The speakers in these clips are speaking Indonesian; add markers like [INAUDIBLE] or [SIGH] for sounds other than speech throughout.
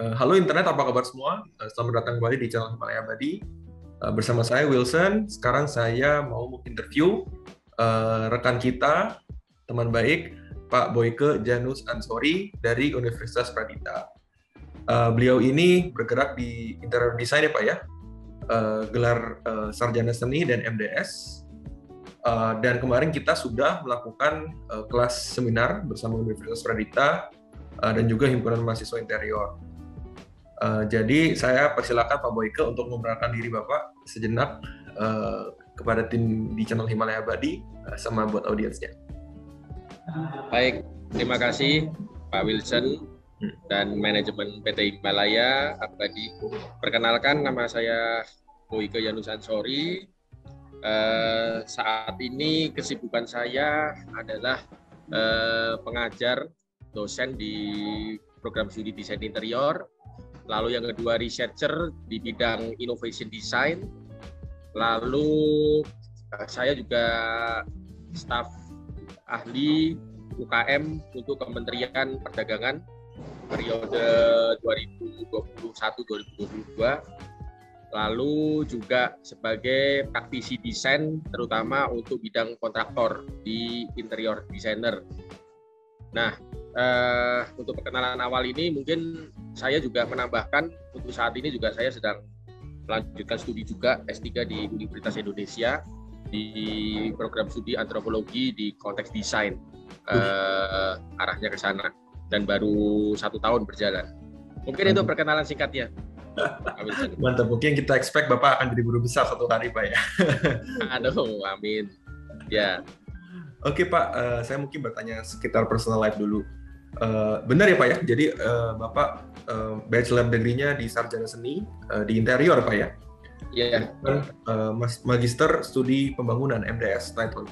Uh, halo internet, apa kabar semua? Uh, selamat datang kembali di channel Himalaya Badi. Uh, bersama saya Wilson. Sekarang saya mau interview rekan kita, teman baik, Pak Boyke Janus Ansori dari Universitas Pradita. Beliau ini bergerak di interior design ya Pak ya, gelar sarjana seni dan MDS. Dan kemarin kita sudah melakukan kelas seminar bersama Universitas Pradita dan juga himpunan mahasiswa interior. Uh, jadi saya persilakan Pak Boyke untuk memperkenalkan diri Bapak sejenak uh, kepada tim di channel Himalaya Badi uh, sama buat audiensnya. Baik, terima kasih Pak Wilson hmm. dan manajemen PT Himalaya Abadi. Perkenalkan nama saya Boyke Yanusansori. Uh, saat ini kesibukan saya adalah uh, pengajar dosen di program studi desain interior. Lalu yang kedua researcher di bidang innovation design. Lalu eh, saya juga staf ahli UKM untuk Kementerian Perdagangan periode 2021-2022 lalu juga sebagai praktisi desain terutama untuk bidang kontraktor di interior designer. Nah, uh, untuk perkenalan awal ini mungkin saya juga menambahkan untuk saat ini juga saya sedang melanjutkan studi juga S3 di Universitas Indonesia di program studi antropologi di konteks desain uh, arahnya ke sana dan baru satu tahun berjalan. Mungkin itu perkenalan singkatnya. [LAUGHS] Mantap, mungkin kita expect Bapak akan jadi guru besar satu hari Pak ya. Aduh, amin. Ya. Oke Pak, uh, saya mungkin bertanya sekitar personal life dulu. Uh, benar ya Pak ya. Jadi uh, Bapak uh, bachelor degree-nya di sarjana seni uh, di interior Pak ya. Iya. Yeah. Uh, magister studi pembangunan MDS title.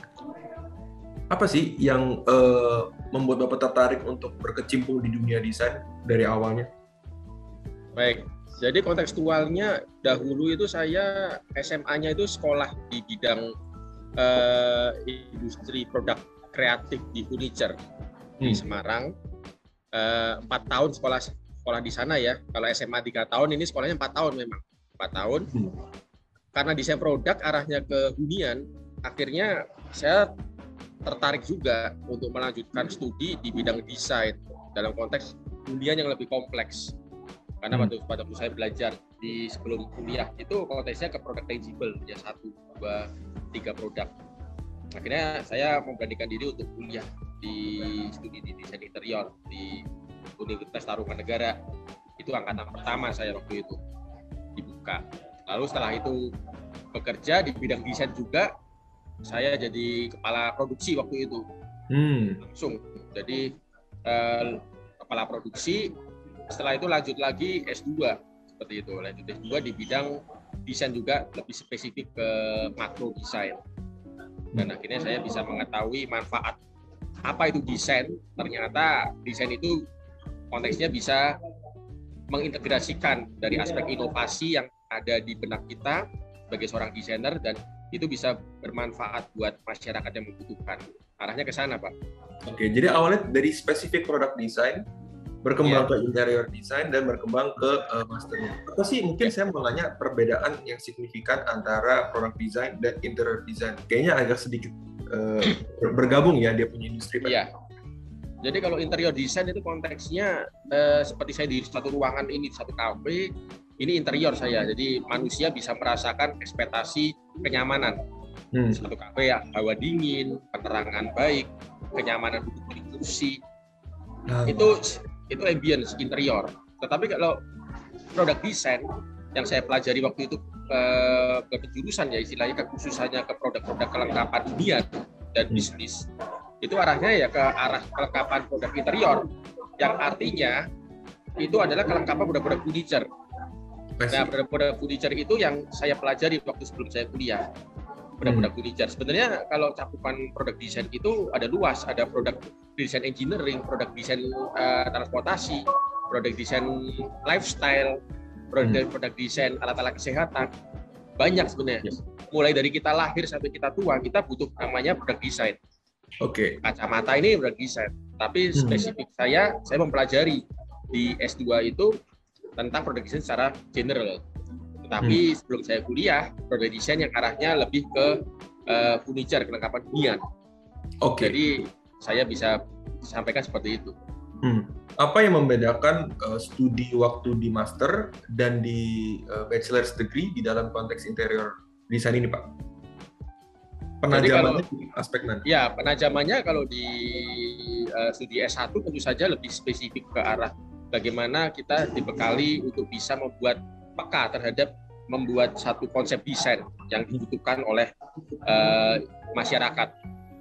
Apa sih yang uh, membuat Bapak tertarik untuk berkecimpung di dunia desain dari awalnya? Baik. Jadi kontekstualnya dahulu itu saya SMA-nya itu sekolah di bidang uh, industri produk kreatif di furniture di hmm. Semarang Eh, empat tahun sekolah sekolah di sana ya. Kalau SMA tiga tahun, ini sekolahnya empat tahun memang empat tahun. Hmm. Karena desain produk arahnya ke hunian, akhirnya saya tertarik juga untuk melanjutkan studi di bidang desain dalam konteks hunian yang lebih kompleks. Karena hmm. pada waktu saya belajar di sebelum kuliah itu konteksnya ke produk tangible ya satu, dua, tiga produk. Akhirnya saya memberanikan diri untuk kuliah di studi di desain interior di Universitas Tarumanegara itu angkatan pertama saya waktu itu dibuka. Lalu setelah itu bekerja di bidang desain juga saya jadi kepala produksi waktu itu. Hmm. langsung. Jadi eh, kepala produksi setelah itu lanjut lagi S2 seperti itu. Lanjut S2 di bidang desain juga lebih spesifik ke makro desain dan akhirnya saya bisa mengetahui manfaat apa itu desain ternyata desain itu konteksnya bisa mengintegrasikan dari aspek inovasi yang ada di benak kita sebagai seorang desainer dan itu bisa bermanfaat buat masyarakat yang membutuhkan. Arahnya ke sana, Pak. Oke, jadi awalnya dari spesifik produk desain berkembang yeah. ke interior design dan berkembang ke uh, master. Apa sih mungkin yeah. saya mau nanya perbedaan yang signifikan antara produk desain dan interior design? Kayaknya agak sedikit uh, bergabung ya dia punya industri. Iya. Jadi kalau interior design itu konteksnya uh, seperti saya di satu ruangan ini satu kafe, ini interior saya. Jadi manusia bisa merasakan ekspektasi kenyamanan. Hmm. Satu kafe ya, hawa dingin, penerangan baik, kenyamanan duduk di kursi. Nah. Itu itu ambience interior. Tetapi kalau produk desain yang saya pelajari waktu itu ke, ke jurusan ya istilahnya kekhususannya ke produk-produk kelengkapan dunia dan hmm. bisnis itu arahnya ya ke arah kelengkapan produk interior yang artinya itu adalah kelengkapan produk-produk furniture. Nah, produk-produk furniture itu yang saya pelajari waktu sebelum saya kuliah. Produk-produk hmm. furniture. Sebenarnya kalau cakupan produk desain itu ada luas, ada produk desain engineering, produk desain uh, transportasi, produk desain lifestyle, produk-produk hmm. desain alat-alat kesehatan banyak sebenarnya. Yes. Mulai dari kita lahir sampai kita tua, kita butuh namanya produk desain. Oke. Okay. Kacamata ini produk desain. Tapi hmm. spesifik saya, saya mempelajari di S2 itu tentang produk desain secara general. Tetapi hmm. sebelum saya kuliah, produk desain yang arahnya lebih ke uh, furniture, kelengkapan hunian. Oke. Okay. Jadi saya bisa sampaikan seperti itu. Hmm. Apa yang membedakan uh, studi waktu di master dan di uh, bachelor's degree di dalam konteks interior desain ini, Pak? Penajamannya kalau, aspek nanti. Ya, penajamannya kalau di uh, studi S1 tentu saja lebih spesifik ke arah bagaimana kita dibekali untuk bisa membuat peka terhadap membuat satu konsep desain yang dibutuhkan oleh uh, masyarakat.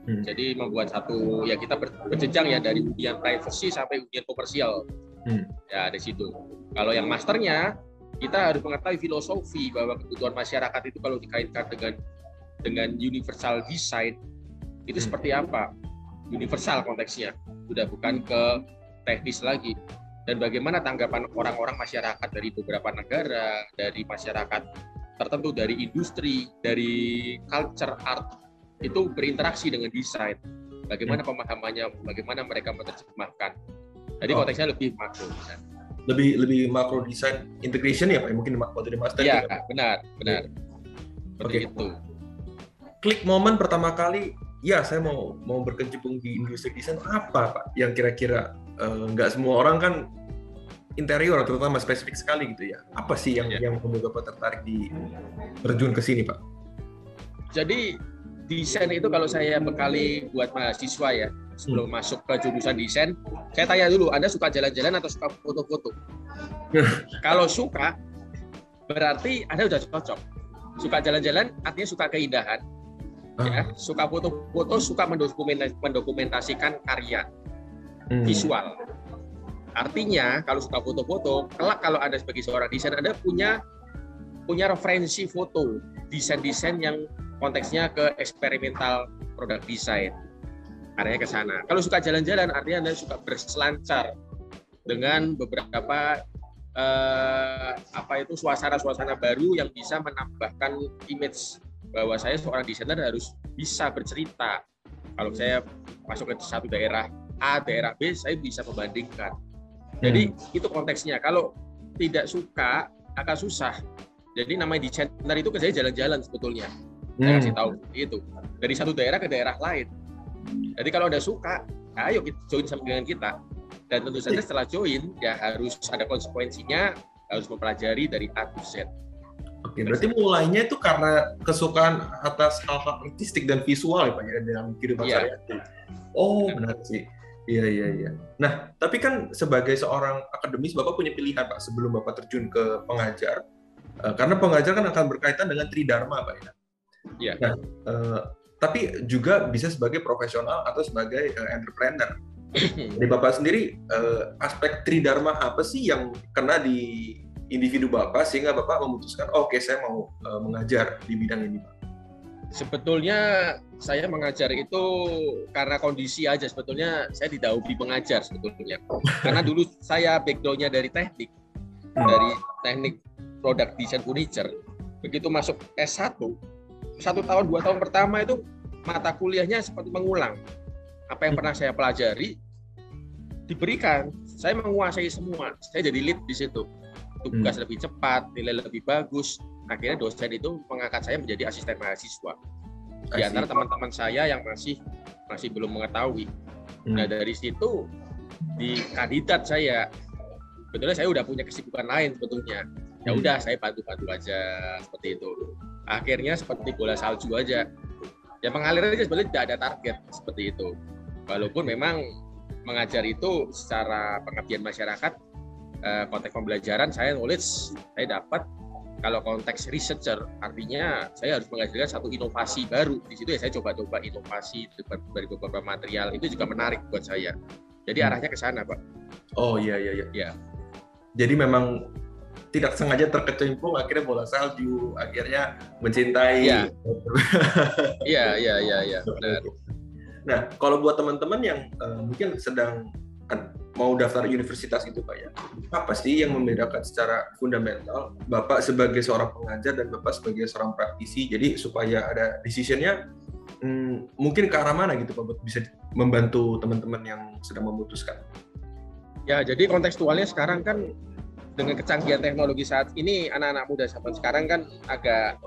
Hmm. Jadi membuat satu ya kita berjenjang ya dari hunian privacy sampai hunian komersial. Hmm. Ya di situ. Kalau yang masternya kita harus mengetahui filosofi bahwa kebutuhan masyarakat itu kalau dikaitkan dengan dengan universal design itu hmm. seperti apa? Universal konteksnya, sudah bukan ke teknis lagi. Dan bagaimana tanggapan orang-orang masyarakat dari beberapa negara, dari masyarakat tertentu, dari industri, dari culture art itu berinteraksi dengan desain. Bagaimana hmm. pemahamannya, bagaimana mereka menerjemahkan. Jadi oh. konteksnya lebih makro. Lebih lebih makro desain integration ya Pak, mungkin waktu di master. Iya, benar, benar. Seperti okay. itu klik momen pertama kali ya saya mau mau berkecimpung di industri desain apa pak yang kira-kira uh, nggak semua orang kan interior terutama spesifik sekali gitu ya. Apa sih yang ya. yang membuat bapak tertarik di terjun ke sini pak? Jadi desain itu kalau saya bekali buat mahasiswa ya sebelum hmm. masuk ke jurusan desain saya tanya dulu anda suka jalan-jalan atau suka foto-foto? [LAUGHS] Kalau suka berarti anda sudah cocok. Suka jalan-jalan artinya suka keindahan. Ya suka foto-foto suka mendokumentasikan karya hmm. visual artinya kalau suka foto-foto kelak kalau anda sebagai seorang desain anda punya punya referensi foto desain-desain yang konteksnya ke eksperimental produk desain arahnya ke sana kalau suka jalan-jalan artinya anda suka berselancar dengan beberapa eh, apa itu suasana-suasana baru yang bisa menambahkan image bahwa saya seorang desainer harus bisa bercerita. Kalau saya masuk ke satu daerah A, daerah B, saya bisa membandingkan. Jadi hmm. itu konteksnya. Kalau tidak suka, akan susah. Jadi namanya desainer itu ke saya jalan-jalan sebetulnya. Hmm. Saya kasih tahu itu. Dari satu daerah ke daerah lain. Jadi kalau Anda suka, ayo kita join sama dengan kita. Dan tentu saja setelah join, ya harus ada konsekuensinya, harus mempelajari dari A to Z. Oke, berarti mulainya itu karena kesukaan atas hal-hal artistik dan visual ya Pak ya dalam kehidupan yeah. sehari Oh, benar sih. Iya, iya, iya. Nah, tapi kan sebagai seorang akademis Bapak punya pilihan Pak sebelum Bapak terjun ke pengajar. Uh, karena pengajar kan akan berkaitan dengan tridharma Pak ya. Iya. Nah, uh, tapi juga bisa sebagai profesional atau sebagai uh, entrepreneur. Dari Bapak sendiri uh, aspek tridharma apa sih yang kena di individu Bapak sehingga Bapak memutuskan, oh, oke okay, saya mau uh, mengajar di bidang ini Pak? Sebetulnya saya mengajar itu karena kondisi aja. Sebetulnya saya tidak hobi mengajar sebetulnya. Karena dulu saya backgroundnya dari teknik, dari teknik produk desain furniture. Begitu masuk S1, satu tahun, dua tahun pertama itu mata kuliahnya seperti mengulang. Apa yang pernah saya pelajari diberikan. Saya menguasai semua. Saya jadi lead di situ tugas hmm. lebih cepat, nilai lebih bagus. Akhirnya dosen itu mengangkat saya menjadi asisten mahasiswa. Di antara teman-teman saya yang masih masih belum mengetahui. Hmm. Nah dari situ di kandidat saya, betulnya saya udah punya kesibukan lain sebetulnya. Ya hmm. udah saya bantu-bantu aja seperti itu. Akhirnya seperti bola salju aja. Ya mengalir aja sebetulnya tidak ada target seperti itu. Walaupun memang mengajar itu secara pengabdian masyarakat Eh, konteks pembelajaran saya nulis saya dapat kalau konteks researcher artinya saya harus mengajarkan satu inovasi baru. Di situ ya saya coba-coba inovasi dari beberapa material. Itu juga menarik buat saya. Jadi hmm. arahnya ke sana pak. Oh iya iya iya. Ya. jadi memang tidak sengaja terkecimpung akhirnya bola salju akhirnya mencintai. [LAUGHS] Iya iya iya iya. Ya, benar. Nah kalau buat teman-teman yang uh, mungkin sedang mau daftar universitas itu Pak ya. Apa sih yang membedakan secara fundamental Bapak sebagai seorang pengajar dan Bapak sebagai seorang praktisi jadi supaya ada decisionnya hmm, mungkin ke arah mana gitu Pak bisa membantu teman-teman yang sedang memutuskan. Ya, jadi kontekstualnya sekarang kan dengan kecanggihan teknologi saat ini anak-anak muda zaman sekarang kan agak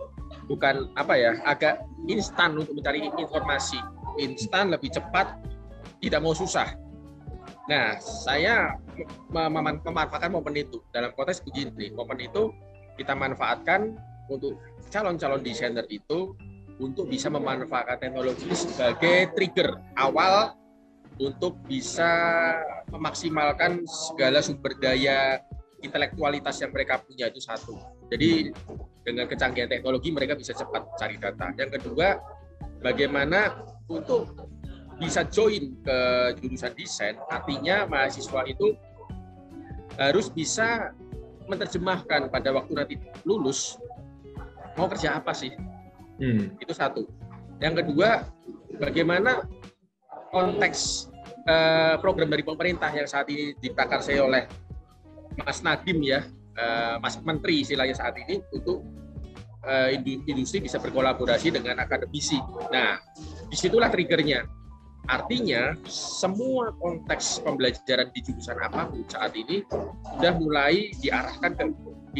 bukan apa ya agak instan untuk mencari informasi instan lebih cepat tidak mau susah nah saya memanfaatkan momen itu dalam konteks begini momen itu kita manfaatkan untuk calon-calon desainer itu untuk bisa memanfaatkan teknologi sebagai trigger awal untuk bisa memaksimalkan segala sumber daya intelektualitas yang mereka punya itu satu. Jadi dengan kecanggihan teknologi mereka bisa cepat cari data. Yang kedua, bagaimana untuk bisa join ke jurusan desain, artinya mahasiswa itu harus bisa menerjemahkan pada waktu nanti lulus mau kerja apa sih. Hmm. Itu satu. Yang kedua, bagaimana konteks eh, program dari pemerintah yang saat ini diprakarsai oleh Mas Nadim ya, uh, Mas Menteri istilahnya saat ini untuk uh, industri bisa berkolaborasi dengan akademisi. Nah, di situlah triggernya. Artinya semua konteks pembelajaran di jurusan apa pun saat ini sudah mulai diarahkan ke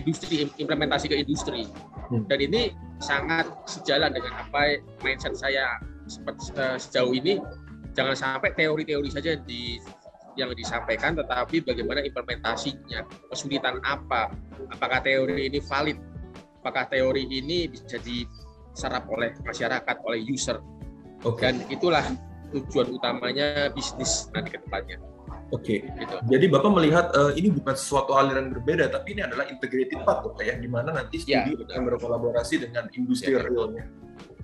industri, implementasi ke industri. Hmm. Dan ini sangat sejalan dengan apa mindset saya sejauh ini. Jangan sampai teori-teori saja di yang disampaikan, tetapi bagaimana implementasinya, kesulitan apa, apakah teori ini valid, apakah teori ini bisa diserap oleh masyarakat, oleh user, okay. dan itulah tujuan utamanya bisnis nanti ke depannya. Oke, okay. gitu. jadi Bapak melihat uh, ini bukan sesuatu aliran berbeda, tapi ini adalah integrated path, ya, di mana nanti studi ya, akan berkolaborasi dengan industri ya. realnya.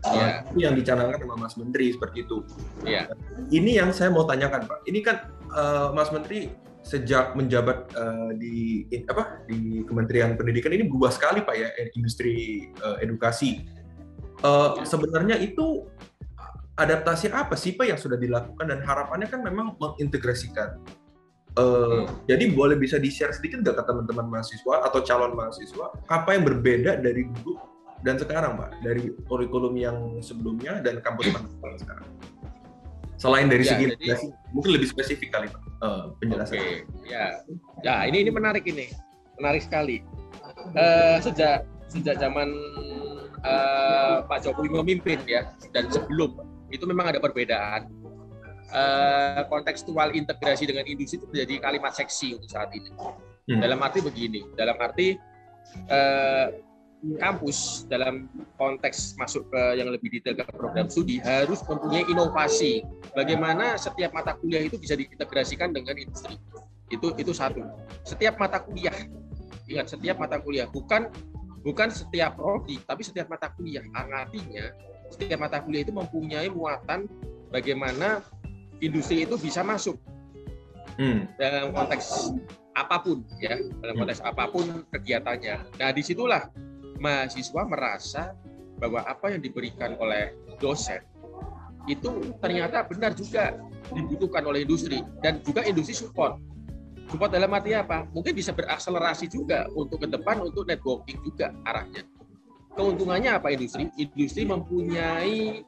Ya. Uh, itu yang dicanangkan sama Mas Menteri seperti itu. Ya. Ini yang saya mau tanyakan Pak. Ini kan uh, Mas Menteri sejak menjabat uh, di in, apa di Kementerian Pendidikan ini berubah sekali Pak ya industri uh, edukasi. Uh, sebenarnya itu adaptasi apa sih Pak yang sudah dilakukan dan harapannya kan memang mengintegrasikan. Uh, hmm. Jadi boleh bisa di-share sedikit nggak ke teman-teman mahasiswa atau calon mahasiswa apa yang berbeda dari dulu dan sekarang Pak dari kurikulum yang sebelumnya dan kampus mana sekarang? Selain dari ya, segi jadi, mungkin lebih spesifik kali Pak uh, penjelasan. Okay. Ya, ya ini ini menarik ini, menarik sekali. Uh, sejak sejak zaman uh, Pak Jokowi memimpin ya dan sebelum itu memang ada perbedaan. Uh, kontekstual integrasi dengan industri itu menjadi kalimat seksi untuk saat ini. Hmm. Dalam arti begini, dalam arti uh, kampus dalam konteks masuk ke yang lebih detail ke program studi harus mempunyai inovasi. Bagaimana setiap mata kuliah itu bisa diintegrasikan dengan industri. Itu itu satu. Setiap mata kuliah, ingat setiap mata kuliah bukan bukan setiap prodi, tapi setiap mata kuliah. Artinya setiap mata kuliah itu mempunyai muatan bagaimana industri itu bisa masuk hmm. dalam konteks apa pun ya dalam konteks apa pun kegiatannya. Nah di situlah mahasiswa merasa bahwa apa yang diberikan oleh dosen itu ternyata benar juga dibutuhkan oleh industri dan juga industri support. Support dalam arti apa? Mungkin bisa berakselerasi juga untuk ke depan untuk networking juga arahnya. Keuntungannya apa industri? Industri mempunyai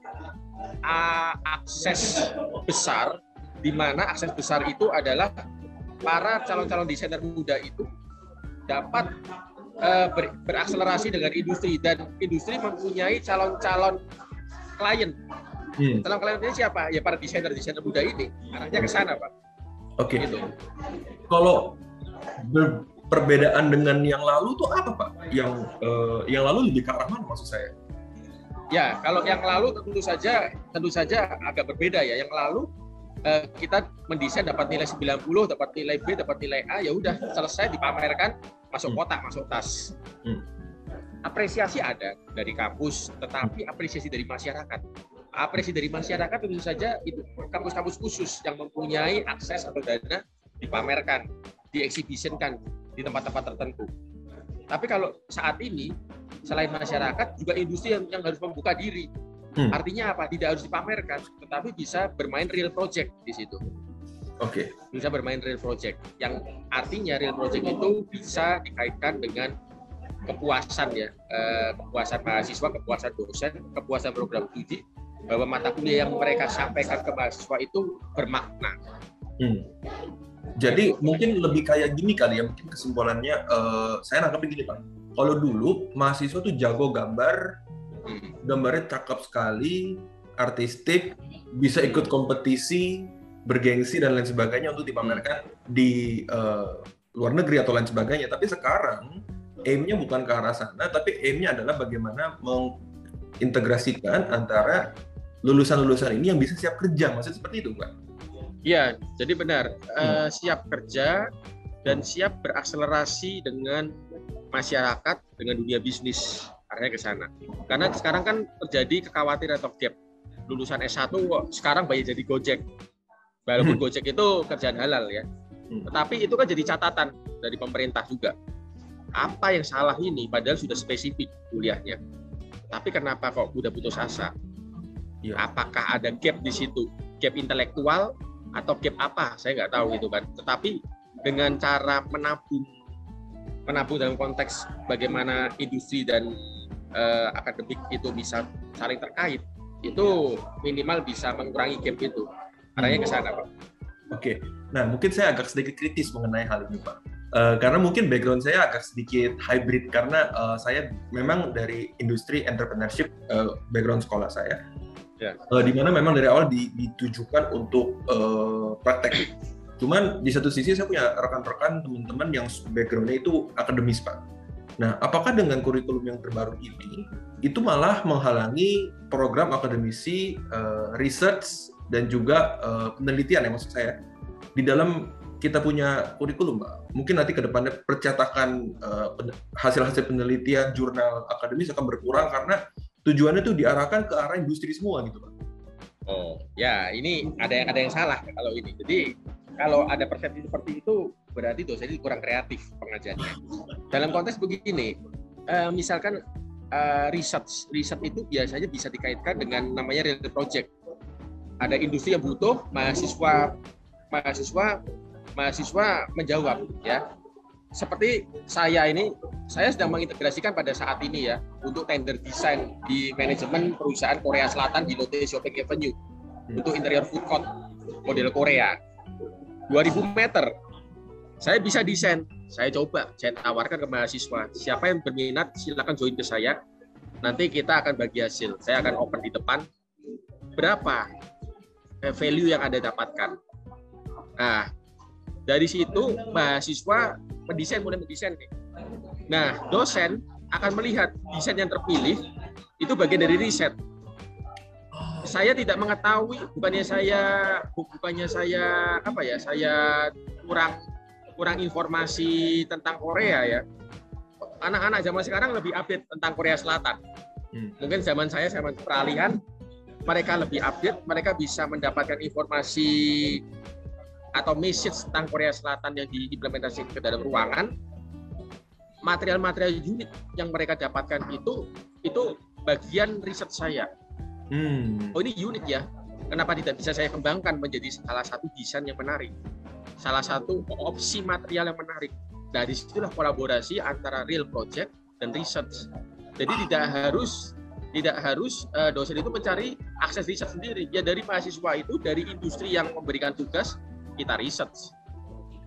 uh, akses besar di mana akses besar itu adalah para calon-calon desainer muda itu dapat uh, ber, berakselerasi dengan industri dan industri mempunyai calon-calon klien. Hmm. Calon klien ini siapa? Ya para desainer-desainer muda ini. Arahnya ke sana, Pak. Oke. Okay. Gitu. Kalau perbedaan dengan yang lalu tuh apa, Pak? Yang uh, yang lalu lebih ke arah mana maksud saya? Ya, kalau yang lalu tentu saja tentu saja agak berbeda ya. Yang lalu uh, kita mendesain dapat nilai 90, dapat nilai B, dapat nilai A, ya udah selesai dipamerkan masuk hmm. kotak, masuk tas. Hmm. Apresiasi ada dari kampus, tetapi apresiasi dari masyarakat. Apresiasi dari masyarakat tentu saja itu kampus-kampus khusus yang mempunyai akses atau dana dipamerkan, dieksibisinkan di tempat-tempat tertentu. Tapi kalau saat ini selain masyarakat juga industri yang, yang harus membuka diri. Hmm. Artinya apa? Tidak harus dipamerkan, tetapi bisa bermain real project di situ. Oke. Okay. Bisa bermain real project. Yang artinya real project itu bisa dikaitkan dengan kepuasan ya, eh, kepuasan mahasiswa, kepuasan dosen, kepuasan program studi bahwa mata kuliah yang mereka sampaikan ke mahasiswa itu bermakna. Hmm. Jadi mungkin lebih kayak gini kali ya, mungkin kesimpulannya uh, saya nangkep gini Pak. Kalau dulu mahasiswa tuh jago gambar, gambarnya cakep sekali, artistik, bisa ikut kompetisi, bergengsi dan lain sebagainya untuk dipamerkan di uh, luar negeri atau lain sebagainya. Tapi sekarang aim-nya bukan ke arah sana, tapi aim-nya adalah bagaimana mengintegrasikan antara lulusan-lulusan ini yang bisa siap kerja. Maksudnya seperti itu, Pak? Iya, jadi benar. Uh, siap kerja dan siap berakselerasi dengan masyarakat, dengan dunia bisnis. Artinya ke sana. Karena sekarang kan terjadi kekhawatiran atau gap. Lulusan S1 sekarang banyak jadi Gojek. Walaupun hmm. Gojek itu kerjaan halal ya. Hmm. Tetapi itu kan jadi catatan dari pemerintah juga. Apa yang salah ini padahal sudah spesifik kuliahnya. Tapi kenapa kok udah putus asa? Ya. Apakah ada gap di situ? Gap intelektual atau gap apa saya nggak tahu gitu kan. Tetapi dengan cara menabung menabung dalam konteks bagaimana industri dan uh, akademik itu bisa saling terkait itu minimal bisa mengurangi gap itu. Arahnya ke sana pak. Oke. Nah mungkin saya agak sedikit kritis mengenai hal ini pak. Uh, karena mungkin background saya agak sedikit hybrid karena uh, saya memang dari industri entrepreneurship uh, background sekolah saya yeah. Ya. uh, di memang dari awal ditujukan untuk uh, praktek. Cuman di satu sisi saya punya rekan-rekan teman-teman yang backgroundnya itu akademis pak. Nah, apakah dengan kurikulum yang terbaru ini itu malah menghalangi program akademisi, uh, research dan juga uh, penelitian ya maksud saya di dalam kita punya kurikulum, Pak. Mungkin nanti ke depannya percetakan hasil-hasil uh, penelitian jurnal akademis akan berkurang karena tujuannya tuh diarahkan ke arah industri semua gitu pak. Oh ya ini ada yang ada yang salah kalau ini. Jadi kalau ada persepsi seperti itu berarti dosen ini kurang kreatif pengajarnya. Dalam konteks begini, uh, misalkan uh, riset riset itu biasanya bisa dikaitkan dengan namanya real project. Ada industri yang butuh mahasiswa mahasiswa mahasiswa menjawab ya seperti saya ini, saya sedang mengintegrasikan pada saat ini ya untuk tender desain di manajemen perusahaan Korea Selatan di Lotte Shopping Avenue untuk interior food court model Korea 2000 meter. Saya bisa desain, saya coba, saya tawarkan ke mahasiswa. Siapa yang berminat silakan join ke saya. Nanti kita akan bagi hasil. Saya akan open di depan. Berapa value yang Anda dapatkan? Nah, dari situ mahasiswa mendesain mulai mendesain nih. Nah, dosen akan melihat desain yang terpilih itu bagian dari riset. Saya tidak mengetahui, bukannya saya bukannya saya apa ya, saya kurang kurang informasi tentang Korea ya. Anak-anak zaman sekarang lebih update tentang Korea Selatan. Hmm. Mungkin zaman saya zaman peralihan mereka lebih update, mereka bisa mendapatkan informasi atau message tentang Korea Selatan yang diimplementasikan ke dalam ruangan, material-material unit yang mereka dapatkan itu itu bagian riset saya. Hmm. Oh ini unik ya. Kenapa tidak bisa saya kembangkan menjadi salah satu desain yang menarik, salah satu opsi material yang menarik. Dari situlah kolaborasi antara real project dan research. Jadi tidak harus tidak harus uh, dosen itu mencari akses riset sendiri. Ya dari mahasiswa itu, dari industri yang memberikan tugas, kita research.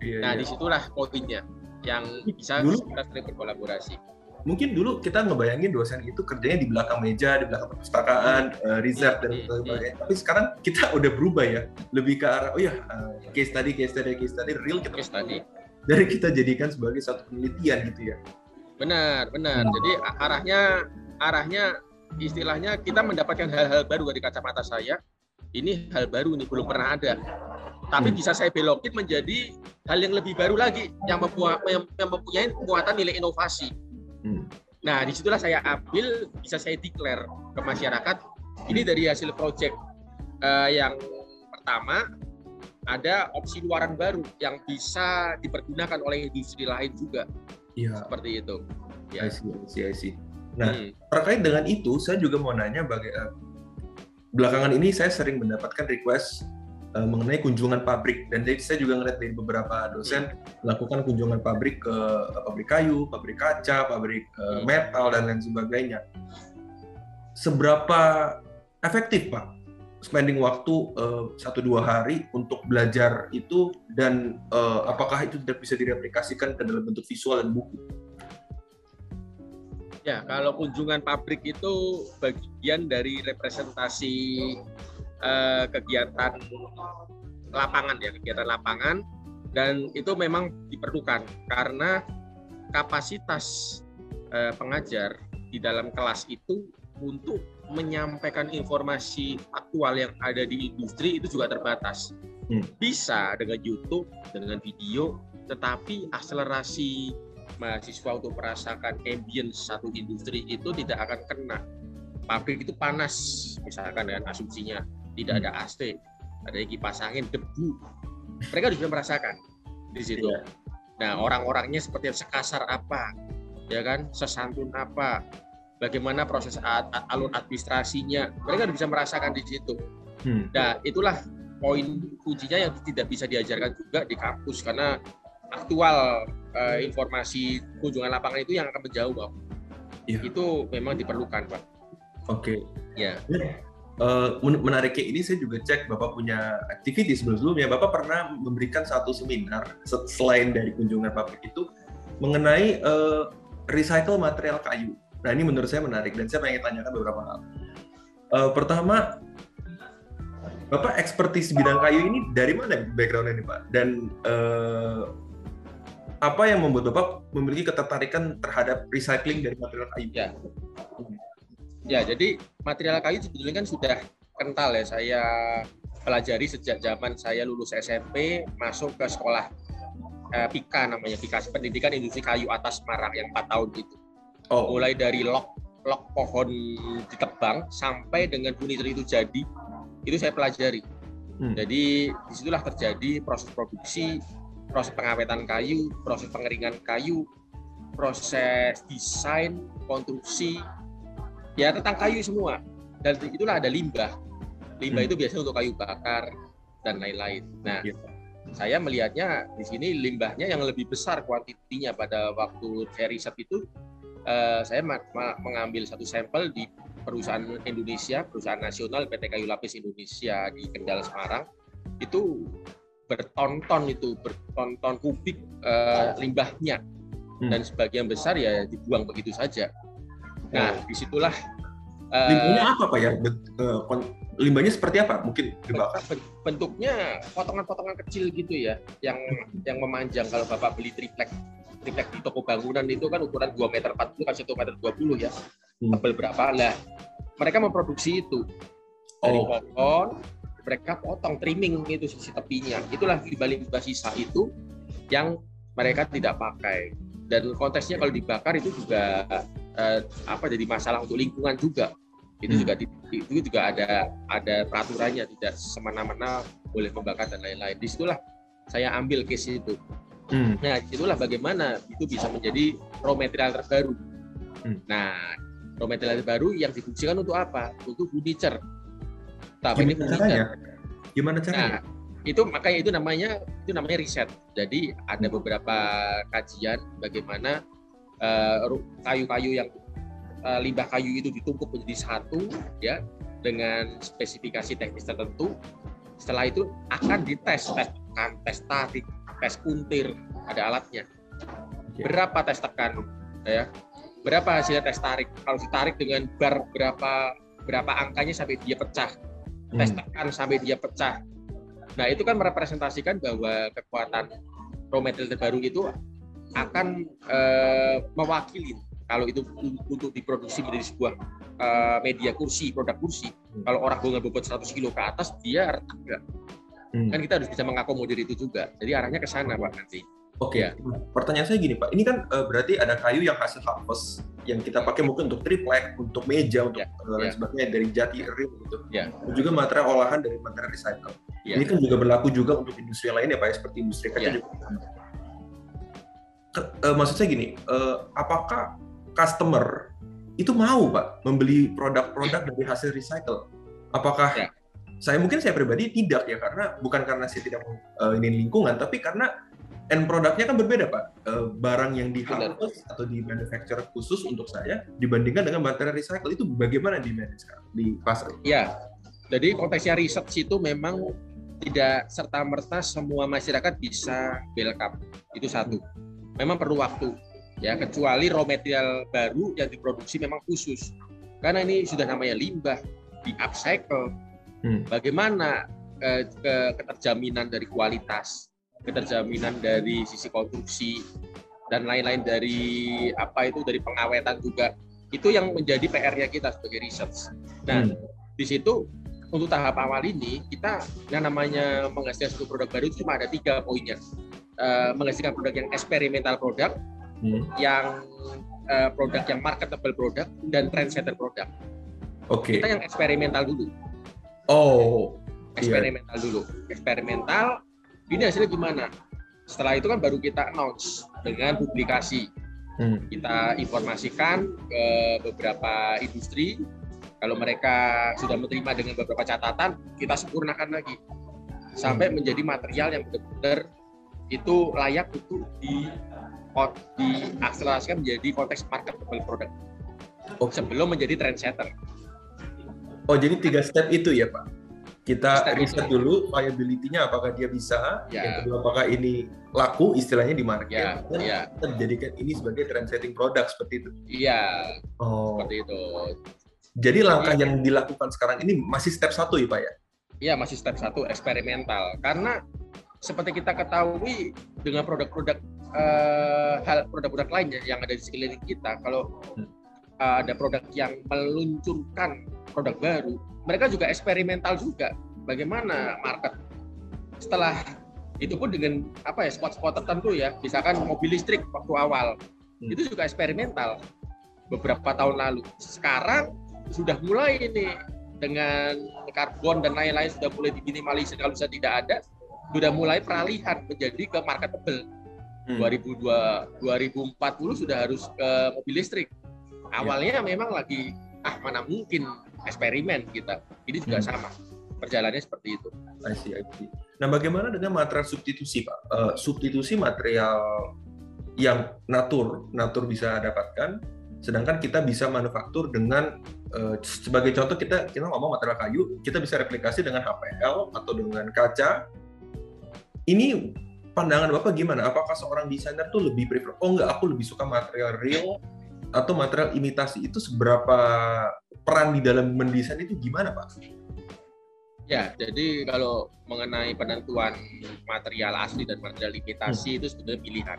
Iya, nah, iya. di situlah poinnya yang bisa dulu, kita sering berkolaborasi. Mungkin dulu kita ngebayangin dosen itu kerjanya di belakang meja, di belakang perpustakaan, hmm. uh, riset dan hmm. sebagainya. Tapi sekarang kita udah berubah ya, lebih ke arah oh ya uh, case study, case study, case study real kita case study. [LAUGHS] Dari kita jadikan sebagai satu penelitian gitu ya. Benar, benar. Hmm. Jadi arahnya arahnya istilahnya kita mendapatkan hal-hal baru dari kacamata saya. Ini hal baru nih belum pernah ada tapi hmm. bisa saya belokin menjadi hal yang lebih baru lagi yang, mempunyai, yang, mempunyai muatan nilai inovasi. Hmm. Nah, di situlah saya ambil, bisa saya declare ke masyarakat, ini dari hasil project uh, yang pertama, ada opsi luaran baru yang bisa dipergunakan oleh industri lain juga. Iya. Seperti itu. Ya. I see, I see, I see. Nah, hmm. terkait dengan itu, saya juga mau nanya, baga- eh, belakangan ini saya sering mendapatkan request uh, mengenai kunjungan pabrik dan jadi saya juga ngeliat dari beberapa dosen melakukan kunjungan pabrik ke uh, pabrik kayu, pabrik kaca, pabrik uh, metal dan lain sebagainya. Seberapa efektif pak spending waktu uh, satu dua hari untuk belajar itu dan uh, apakah itu tidak bisa direplikasikan ke dalam bentuk visual dan buku? Ya, kalau kunjungan pabrik itu bagian dari representasi uh, kegiatan lapangan ya, kegiatan lapangan dan itu memang diperlukan karena kapasitas uh, pengajar di dalam kelas itu untuk menyampaikan informasi aktual yang ada di industri itu juga terbatas. Hmm. Bisa dengan YouTube, dengan video, tetapi akselerasi mahasiswa untuk merasakan ambience satu industri itu tidak akan kena. Pabrik itu panas, misalkan dengan asumsinya tidak ada AC, ada kipas angin, debu. Mereka juga merasakan di situ. Yeah. Nah, orang-orangnya seperti sekasar apa, ya kan, sesantun apa, bagaimana proses alur administrasinya mereka bisa merasakan di situ hmm. nah itulah poin kuncinya yang tidak bisa diajarkan juga di kampus karena aktual uh, informasi kunjungan lapangan itu yang akan menjauh pak ya. itu memang diperlukan pak oke okay. ya Uh, menariknya ini saya juga cek Bapak punya activity sebelum-sebelumnya. Bapak pernah memberikan satu seminar selain dari kunjungan pabrik itu mengenai uh, recycle material kayu. Nah ini menurut saya menarik dan saya pengen tanyakan beberapa hal. Uh, pertama, Bapak ekspertis bidang kayu ini dari mana backgroundnya nih Pak? Dan uh, apa yang membuat Bapak memiliki ketertarikan terhadap recycling dari material kayu? Ya, ya jadi material kayu sebetulnya kan sudah kental ya. Saya pelajari sejak zaman saya lulus SMP, masuk ke sekolah eh, PIKA namanya, PIKA Pendidikan Industri Kayu Atas Semarang yang 4 tahun itu oh. mulai dari lok lok pohon ditebang sampai dengan furniture itu jadi itu saya pelajari hmm. jadi di situlah terjadi proses produksi proses pengawetan kayu proses pengeringan kayu proses desain konstruksi ya tentang kayu semua dan itulah ada limbah limbah hmm. itu biasanya untuk kayu bakar dan lain-lain nah yeah. saya melihatnya di sini limbahnya yang lebih besar kuantitinya pada waktu saya riset itu uh, saya mengambil satu sampel di perusahaan Indonesia, perusahaan nasional PT Kayu Lapis Indonesia di Kendal Semarang itu bertonton itu bertonton kubik uh, limbahnya hmm. dan sebagian besar ya dibuang begitu saja. Nah di situlah uh, limbahnya apa pak ya? limbahnya seperti apa? Mungkin dibakar? Bentuknya potongan-potongan kecil gitu ya, yang hmm. yang memanjang kalau bapak beli triplek triplek di toko bangunan itu kan ukuran 2 meter 40 kan 1 meter 20 ya. Hmm. Tebal berapa lah. Mereka memproduksi itu. Dari oh. pohon, mereka potong trimming itu sisi tepinya. Itulah di balik sisa itu yang mereka tidak pakai. Dan konteksnya kalau dibakar itu juga eh, apa jadi masalah untuk lingkungan juga. Itu hmm. juga itu juga ada ada peraturannya tidak semena-mena boleh membakar dan lain-lain. Di situlah saya ambil case itu Hmm. Nah, itulah bagaimana itu bisa menjadi raw material terbaru. Hmm. Nah, raw material terbaru yang difungsikan untuk apa? Untuk furniture. Tapi ini furniture. Gimana caranya? Nah, itu makanya itu namanya itu namanya riset. Jadi ada beberapa kajian bagaimana eh, kayu-kayu uh, yang uh, limbah kayu itu ditumpuk menjadi satu ya dengan spesifikasi teknis tertentu. Setelah itu akan dites tes kan tes tarik tes puntir, ada alatnya. Berapa tes tekan, ya? Berapa hasilnya tes tarik? Kalau ditarik dengan bar berapa berapa angkanya sampai dia pecah? Tes hmm. tekan sampai dia pecah. Nah itu kan merepresentasikan bahwa kekuatan raw material terbaru itu akan uh, mewakili kalau itu untuk diproduksi menjadi sebuah uh, media kursi, produk kursi. Hmm. Kalau orang dengan bobot 100 kilo ke atas, dia retak Hmm. Kan kita harus bisa mengakomodir itu juga. Jadi arahnya ke sana Pak nanti. Oke, okay. ya. pertanyaan saya gini Pak, ini kan uh, berarti ada kayu yang hasil harvest yang kita pakai mungkin untuk triplek, untuk meja, untuk ya. uh, ya. sebagainya dari jati rim gitu. Ya. Dan juga material olahan dari material recycle. Ya. Ini kan juga berlaku juga untuk industri lain ya Pak, ya, seperti industri kaca ya. juga. Ke, uh, maksud saya gini, uh, apakah customer itu mau Pak membeli produk-produk dari hasil recycle? Apakah ya saya mungkin saya pribadi tidak ya karena bukan karena saya tidak mau uh, ini lingkungan tapi karena end produknya kan berbeda pak uh, barang yang di atau di manufacture khusus untuk saya dibandingkan dengan baterai recycle itu bagaimana di sekarang di pasar? Ya, Jadi konteksnya research itu memang tidak serta merta semua masyarakat bisa welcome. Itu satu. Memang perlu waktu ya kecuali raw material baru yang diproduksi memang khusus karena ini sudah namanya limbah di upcycle hmm. bagaimana eh, ke, keterjaminan dari kualitas keterjaminan dari sisi konstruksi dan lain-lain dari apa itu dari pengawetan juga itu yang menjadi PR-nya kita sebagai research. Nah, hmm. di situ untuk tahap awal ini kita yang namanya menghasilkan satu produk baru itu cuma ada tiga poinnya. Uh, menghasilkan produk yang eksperimental produk, hmm. yang uh, produk yang marketable produk dan trendsetter produk. Oke. Okay. Kita yang eksperimental dulu. Oh. Iya. Eksperimental yeah. dulu. Eksperimental. Ini hasilnya gimana? Setelah itu kan baru kita announce dengan publikasi. Hmm. Kita informasikan ke beberapa industri. Kalau mereka sudah menerima dengan beberapa catatan, kita sempurnakan lagi sampai hmm. menjadi material yang benar-benar itu layak untuk di diakselerasikan menjadi konteks marketable product okay. sebelum menjadi trendsetter. Oh jadi tiga step itu ya Pak? Kita riset dulu viability-nya apakah dia bisa, ya. yang kedua apakah ini laku istilahnya di market, ya, dan ya. kita jadikan ini sebagai trendsetting product seperti itu. Iya. Oh. Seperti itu. Jadi langkah yang dilakukan sekarang ini masih step satu ya Pak ya? Iya masih step satu eksperimental karena seperti kita ketahui dengan produk-produk uh, hal produk-produk lainnya yang ada di sekeliling kita kalau uh, ada produk yang meluncurkan produk baru mereka juga eksperimental juga bagaimana market setelah itu pun dengan apa ya spot-spot tertentu ya misalkan mobil listrik waktu awal hmm. itu juga eksperimental beberapa tahun lalu sekarang sudah mulai ini dengan karbon dan lain-lain sudah mulai diminimalisir kalau sudah tidak ada sudah mulai peralihan menjadi ke marketable hmm. 2002 2040 sudah harus ke mobil listrik. Awalnya ya. memang lagi ah mana mungkin eksperimen kita. Ini juga hmm. sama. Perjalanannya seperti itu. I see, I see. Nah, bagaimana dengan material substitusi, Pak? Uh, substitusi material yang natur, natur bisa dapatkan, sedangkan kita bisa manufaktur dengan uh, sebagai contoh kita kita ngomong material kayu, kita bisa replikasi dengan HPL atau dengan kaca. Ini pandangan Bapak gimana? Apakah seorang desainer tuh lebih prefer, oh enggak, aku lebih suka material real atau material imitasi itu seberapa peran di dalam mendesain itu gimana Pak? Ya, jadi kalau mengenai penentuan material asli dan material imitasi hmm. itu sebenarnya pilihan.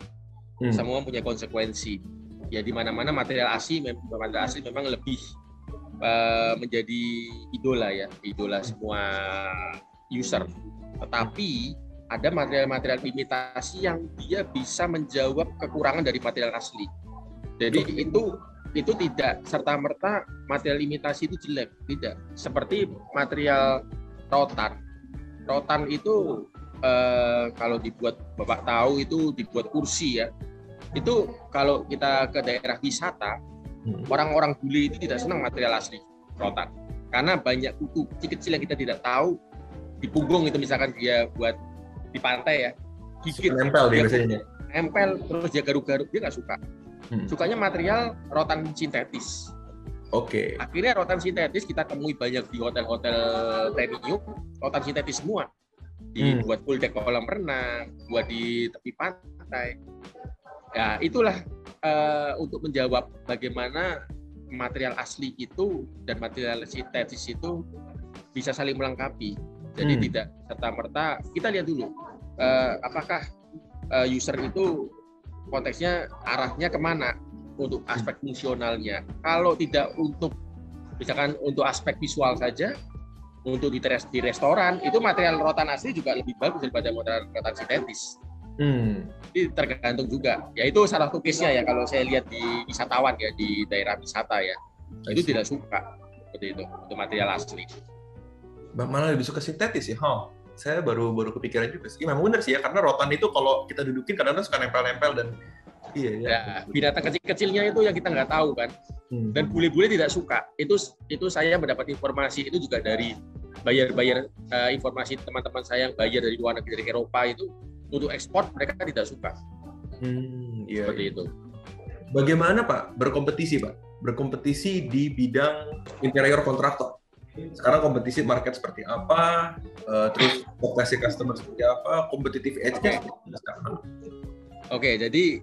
Hmm. Semua punya konsekuensi. Ya di mana-mana material asli, material asli memang lebih uh, menjadi idola ya, idola semua user. Tetapi ada material-material imitasi yang dia bisa menjawab kekurangan dari material asli. Jadi itu itu tidak serta merta material imitasi itu jelek, tidak. Seperti material rotan. Rotan itu eh, kalau dibuat bapak tahu itu dibuat kursi ya. Itu kalau kita ke daerah wisata, hmm. orang-orang bule itu tidak senang material asli rotan karena banyak kutu kecil-kecil yang kita tidak tahu di punggung itu misalkan dia buat di pantai ya gigit nempel dia biasanya nempel terus dia garuk-garuk dia nggak suka hmm. sukanya material rotan sintetis oke okay. akhirnya rotan sintetis kita temui banyak di hotel-hotel premium rotan sintetis semua dibuat hmm. full deck kolam renang buat di tepi pantai ya itulah uh, untuk menjawab bagaimana material asli itu dan material sintetis itu bisa saling melengkapi jadi hmm. tidak serta merta kita lihat dulu uh, apakah uh, user itu konteksnya arahnya ke mana untuk aspek fungsionalnya. Kalau tidak untuk misalkan untuk aspek visual saja, untuk di, di restoran itu material rotan asli juga lebih bagus daripada material rotan sintetis. Hmm. Jadi tergantung juga. Ya itu salah satu case-nya ya kalau saya lihat di wisatawan ya di daerah wisata ya. Itu tidak suka seperti itu untuk material asli malah lebih suka sintetis ya, huh? Saya baru baru kepikiran juga sih. Memang benar sih ya, karena rotan itu kalau kita dudukin kadang-kadang suka nempel-nempel dan iya ya. ya binatang kecil-kecilnya itu yang kita nggak tahu kan. Hmm. Dan bule-bule tidak suka. Itu itu saya mendapat informasi itu juga dari bayar-bayar uh, informasi teman-teman saya yang bayar dari luar negeri dari Eropa itu untuk ekspor mereka tidak suka. Hmm, iya, Seperti iya. itu. Bagaimana Pak berkompetisi Pak? Berkompetisi di bidang interior kontraktor sekarang kompetisi market seperti apa, uh, terus vokasi customer seperti apa, kompetitif edge-nya Oke, okay, jadi